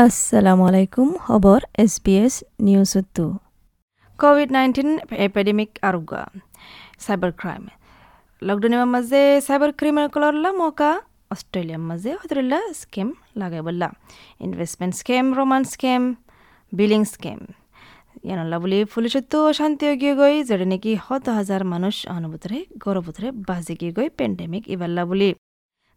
আসসালামু আলাইকুম খবৰ এছ বি এছ নিউজতো ক'ভিড নাইণ্টিন এপিডেমিক আৰোগ্য চাইবাৰ ক্ৰাইম লকডাউনৰ মাজে চাইবাৰ ক্ৰিমিনেলসকলৰ মকা অষ্ট্ৰেলিয়াৰ মাজে সদৰিলা স্কেম লাগাই বললা। Investment scam romance scam billing scam ইয়ানলা বুলি পুলিচতো অশান্তি গিয়ে গৈ যেনে নেকি শত হাজাৰ মানুহ অনুভূতৰে গৌৰৱতৰে বাজি গিয়ে গৈ পেণ্ডেমিক ইবাল্লা বুলি।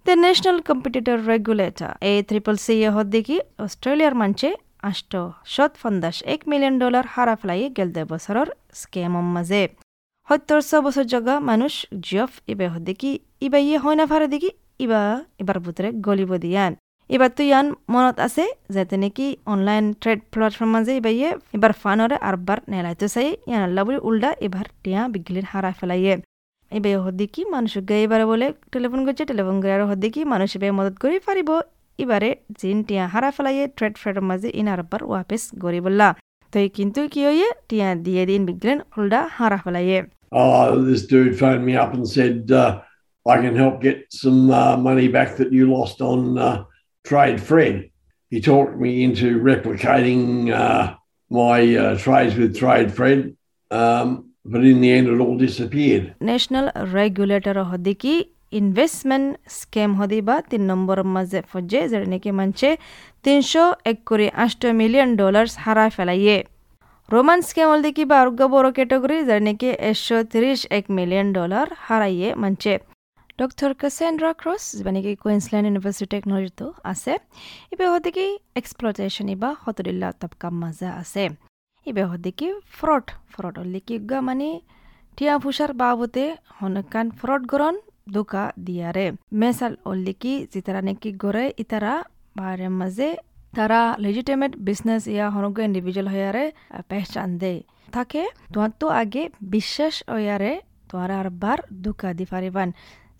The National Competitor Regulator এই ট্রিপল সি হদ্দিকি অস্ট্রেলিয়ার মাঞ্চে আষ্ট শত পঞ্চাশ এক মিলিয়ন ডলার হারা ফেলাই গেলদে বছৰৰ স্কেমৰ মাজে। সত্তৰ ছ বছৰ জগা মানুষ জিয়ফ ইবে হদ্দিকি ইবা ইয়ে হয় না ফারে দিকি ইবা এবার বুতরে গলিব দিয়ান। এবার তো ইয়ান মনত আছে, যাতে নাকি অনলাইন ট্রেড প্ল্যাটফর্ম মাঝে এবার ইয়ে এবার ফানরে আরবার নেলাইতো চাই, ইয়ান আল্লাহ বলে উল্টা এবার টিয়া বিগলির হারা ফেলাইয়ে। এবে হদ্দিকি মানুষ এবারে বলে টেলিফোন করছে টেলিফোন করে আর হদ্দিকি মানুষ এবে মদত করে পারিব এবারে জিন টিয়া হারা ফেলাইয়ে ট্রেড ফ্রেডের মাঝে ইন আরবার ওয়াপেস গড়ি বললা তো কিন্তু কি হইয়ে টিয়া দিয়ে দিন বিগলেন উল্টা হারা ফেলাইয়ে Oh, this dude phoned me up and said, uh, I can help get some uh, money back that you lost on uh, Trade Fred. He talked me into replicating uh, my uh, trades with Trade Fred. Um, but in the end, it all disappeared. National regulator হদিকি investment scam হদি বা তিন নম্বর মাঝে phase যেটা নাকি মানছে তিনশো এক করে আষ্ট মিলিয়ন ডলার হারা ফেলাইয়ে রোমান স্কেম হল দেখি বা আরোগ্য বড় ক্যাটাগরি যেটা নাকি একশো তিরিশ এক মিলিয়ন ডলার হারাইয়ে মানছে ডক্টর কাসেন্ড্রা ক্রস যেটা নাকি কুইন্সল্যান্ড ইউনিভার্সিটি টেকনোলজিতো আছে এবার হতে কি এক্সপ্লটেশন বা হতরিল্লা তবকাম মাজা আছে এবার হতে কি ফ্রড ফ্রড হলে কি গা মানে টিয়া ফুসার বাবতে হনকান ফ্রড গরন দুকা দিয়ারে। মেসাল হলে কি যেতারা নাকি গড়ে, ইতারা বারে মাঝে তারা লেজিটেমেট বিজনেস ইয়া হনগ ইন্ডিভিজুয়াল হয়ারে পেহচান দে থাকে, তোমার তো আগে বিশ্বাস হয়ারে তোমার আর বার দুকা দি পারিবান।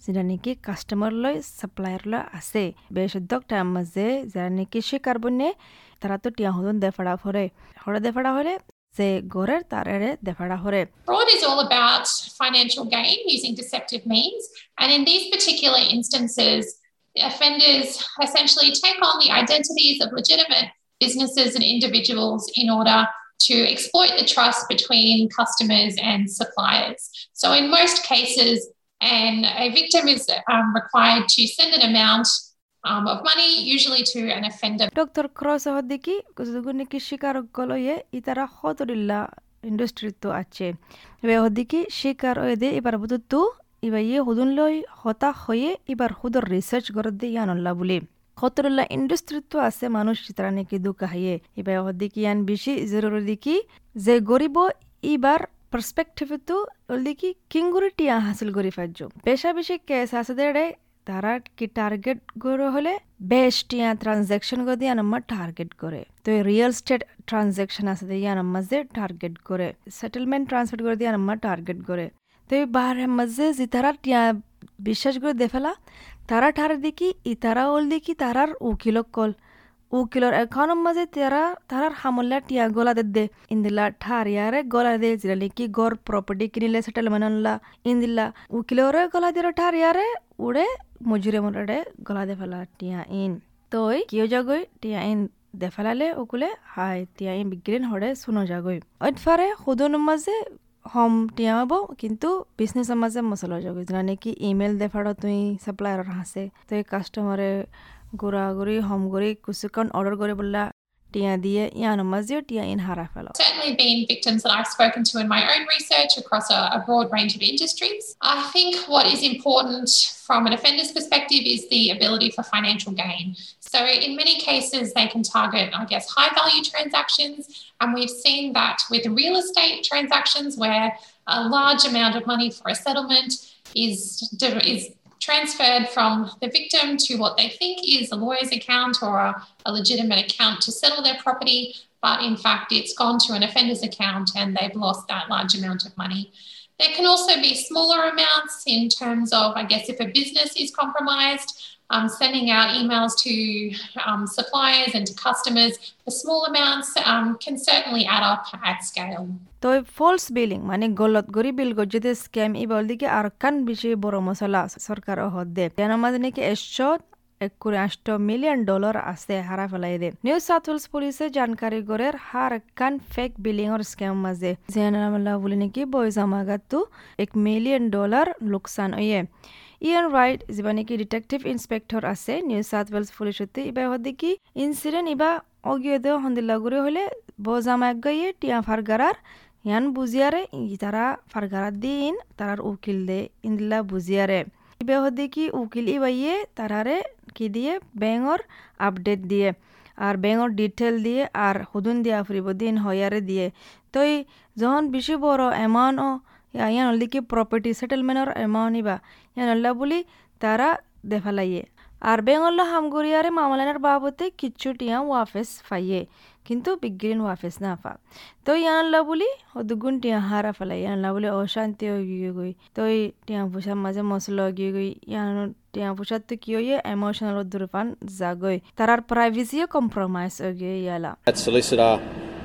যেটা নাকি কাস্টমার লয় সাপ্লায়ার লয় আছে বেশুদ্ধক টাইম মাঝে যারা নাকি শিকার বনে তারা তো টিয়া হদন দেফাড়া ফরে হরে দেফাড়া হলে যে গড়ের তারেরে দেফাড়া হরে Fraud is all about financial gain using deceptive means. And in these particular instances, the offenders essentially take on the identities of legitimate businesses and individuals in order to exploit the trust between customers and suppliers. So, in most cases, and a victim is um, required to send an amount um, of money, usually to an offender. Doctor Cross হদ্দিকি কুসুগুনিকি শিকার গলয়ে ইতারা industry তো আছে এবার হদ্দিকি শিকার হয়ে দে এবার বুধু এবার ইয়ে হুদুন লই হতা হয়ে এবার হুদর রিসার্চ করে দে ইয়ানল্লা বলে হতরিল্লা ইন্ডাস্ট্রি তো আছে মানুষ চিত্রা নাকি দুকা হাইয়ে এবার হদ্দিকি ইয়ান বেশি জরুরি দিকি যে গরিব এবার কিংগুরি টিয়া হাসিল করি ফাজ্য বেশা কেস আছে দেড়ে তারা কি টার্গেট করে হলে বেশ টিয়া ট্রানজ্যাকশন দিয়ে আমার টার্গেট করে। তো রিয়েল স্টেট ট্রানজ্যাকশন আছে দিয়ে আমার যে টার্গেট করে। সেটেলমেন্ট ট্রান্সফার করে দিয়ে আমার টার্গেট করে। তো এই বাহারের মাঝে যে তারা বিশ্বাস করে দেফেলা তারা ঠার দেখি ই তারা ওল দেখি তারার উকিলক কল। উকিলৰ এখনৰ মাজে তেৰা তাৰ সামল্লা টিয়া গলা দে দে ইন্দিলা ঠাৰিয়াৰে গলা দে যিৰা নেকি গড় প্ৰপাৰ্টি কিনিলে ছেটেলমেণ্ট আনলা ইন্দিলা উকিলৰে গলা দিয়াৰ ঠাৰিয়াৰে উৰে মজুৰে মুৰাৰে গলা দে ফেলা টিয়া ইন তই কিয় যাগৈ টিয়া ইন দেফেলালে অকুলে হাই টিয়া ইন হৰে অতফাৰে মাজে হম টিয়া হ'ব কিন্তু বিজনেছৰ মাজে মচলা যাগৈ জানে কি ইমেইল দেফাৰ তুই ছাপ্লাইৰ হাসে তই কাষ্টমাৰে ঘোরাঘুরি হম ঘুরি কুসুকান অর্ডার করে বললা টিয়া দিয়ে ইয়ানো মাঝে টিয়া ইন হারা ফেলো certainly been victims that I've spoken to in my own research across a, a, broad range of industries. I think what is important from an offender's perspective is the ability for financial gain. So, in many cases, they can target, I guess, high value transactions. And we've seen that with real estate transactions where a large amount of money for a settlement is, is transferred from the victim to what they think is a lawyer's account or a, a, legitimate account to settle their property, but in fact it's gone to an offender's account and they've lost that large amount of money. There can also be smaller amounts in terms of, I guess, if a business is compromised, um, sending out emails to um, suppliers and to customers. For small amounts um, can certainly add up at scale. তো false billing মানে গলত গরি বিল গজ্জতে scam ই বল দিকে আর কান বেশি বড় মশলা সরকার হদ দে। কেন মাঝে নাকি একশো এক করে আষ্ট মিলিয়ন ডলার আছে হারা ফেলাই দে। নিউ সাউথ ওয়েলস পুলিশে জানকারি গড়ের হার কান ফেক বিলিংর স্ক্যাম মাঝে জেনারামলা বলে নাকি বয়জামাগাতো এক মিলিয়ন ডলার লোকসান হয়ে ইয়ান রাইট যিবা নেকি ডিটেকটিভ ইন্সপেক্টর আছে? নিউ সাউথ ওয়েলস পুলিশতে ইবা হদি কি? ইনসিডেন্ট ইবা অগিয়দে হন্দিল্লাগুড়ি হলে বজামাগ গাইয়ে টিয়া ফারগারার, ইয়ান বুঝিয়ারে তারা ফারগারাত দিন তারার উকিল দে, ইন্দিল্লা বুঝিয়ারে। ইবে হদি কি, উকিল ইবাইয়ে তারারে কি দিয়ে? ব্যাঙর আপডেট দিয়ে, আর ব্যাঙর ডিটেল দিয়ে, আর হুদুন দিয়া ফুরিব দিন হয়ারে দিয়ে। তই যখন বেশি বড় এমাউন্ট ও হলদি কি প্রপার্টি সেটেলমেন্টর এমাউন্ট ইবা ইয়ান হল্লা বলি তারা দেফালাইয়ে আর বেঙ্গল্লা হামগুড়িয়ারে মামলানের বাবতে কিচ্ছু টিয়া ওয়াফেস ফাইয়ে কিন্তু বিগ্রিন ওয়াফেস না ফা তো ইয়ানল্লা বলি দুগুণ টিয়া হারা ফেলাই ইয়ানল্লা বলি অশান্তি গিয়ে গই তো টিয়া পুষার মাঝে মশলা গিয়ে গই ইয়ান টিয়া পুষার তো কি হইয়ে এমোশনাল দুরফান জাগই তারার প্রাইভেসিও কম্প্রোমাইজ গিয়ে ইয়ালা That solicitor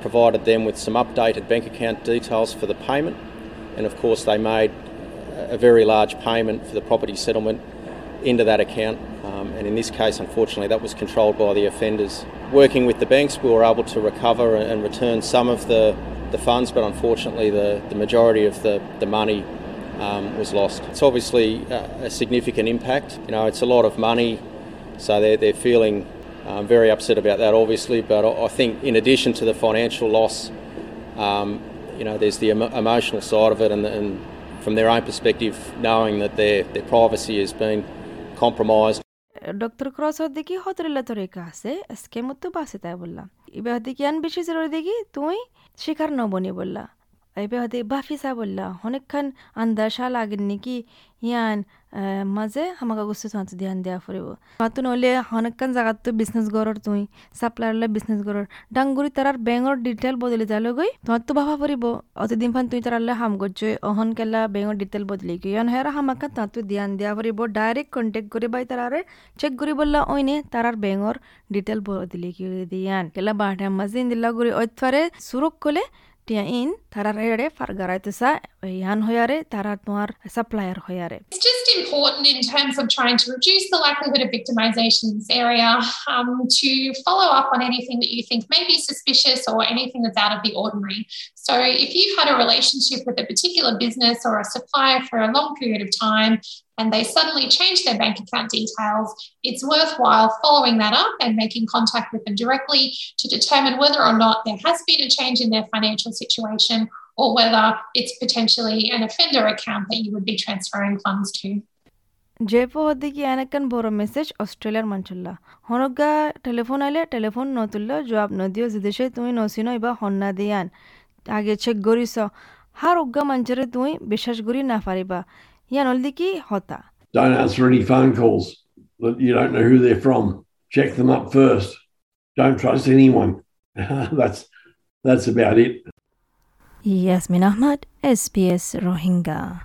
provided them with some updated bank account details for the payment, and of course, they made a very large payment for the property settlement into that account. Um, and in this case, unfortunately, that was controlled by the offenders. Working with the banks, we were able to recover and return some of the, the funds, but unfortunately, the, the majority of the, the money um, was lost. It's obviously a, a significant impact. You know, it's a lot of money, so they're, they're feeling um, very upset about that, obviously. But I think, in addition to the financial loss, um, you know, there's the emo- emotional side of it, and, and from their own perspective, knowing that their, their privacy has been compromised. Doctor cross দেখি হতরিল্লা তরিকা আছে স্কেমত তো বাসে তাই বললা এবার হতে কি আন বেশি জরুরি দেখি তুই শিকার নবনি বললা এবার হতে বাফিসা বললা। অনেকক্ষণ আন্দাসা লাগেন নাকি ইয়ান মাঝে আমাকে গুছো তোমার ধ্যান দেওয়া ফুরিব। মাতো নহলে অনেকক্ষণ জায়গাত তো বিজনেস গড়র তুই সাপ্লায়ারলে বিজনেস গড়র ডাঙ্গুরি তারার বেঙর ডিটেল বদলে যালো গই, তোমার তো ভাবা ফুরিব। অতদিন ফান তুই তারালে হাম করছ অহন কেলা বেঙর ডিটেল বদলি গই ইয়ান হেরা হামাকা তাঁত ধ্যান দেওয়া ফুরিব। ডাইরেক্ট কন্টেক্ট করে বাই তারারে চেক করি বললা ওইনে তারার বেঙর ডিটেল বদলি কি? দিয়ান কেলা বাটা মাঝে ইন্দিল্লা গুড়ি ঐতফারে সুরক কলে টিয়া ইন তারার এড়ে ফারগারাইতেসা ইয়ান হয়ারে তারা তোমার supplier হয়ারে It's just important in terms of trying to reduce the likelihood of victimisation in this area um, to follow up on anything that you think may be suspicious or anything that's out of the ordinary. So, if you've had a relationship with a particular business or a supplier for a long period of time and they suddenly change their bank account details, it's worthwhile following that up and making contact with them directly to determine whether or not there has been a change in their financial situation or whether it's potentially an offender account that you would be transferring funds to. জেপো হদ্দিকি এনাকান বড় message অস্ট্রেলিয়ার মানচুল্লা হনগা telephone আইলে telephone নতুল্ল জবাব নদিও জিদেশে তুমি নসিনো ইবা হন্না দিয়ান আগে check করিস হার উগ্গা মাঞ্চরে তুই বিশ্বাস করি না পারিবা don't answer any phone calls that you don't know who they're from. Check them up first. Don't trust anyone. that's that's about it. Yasmin Ahmad, SBS Rohingya.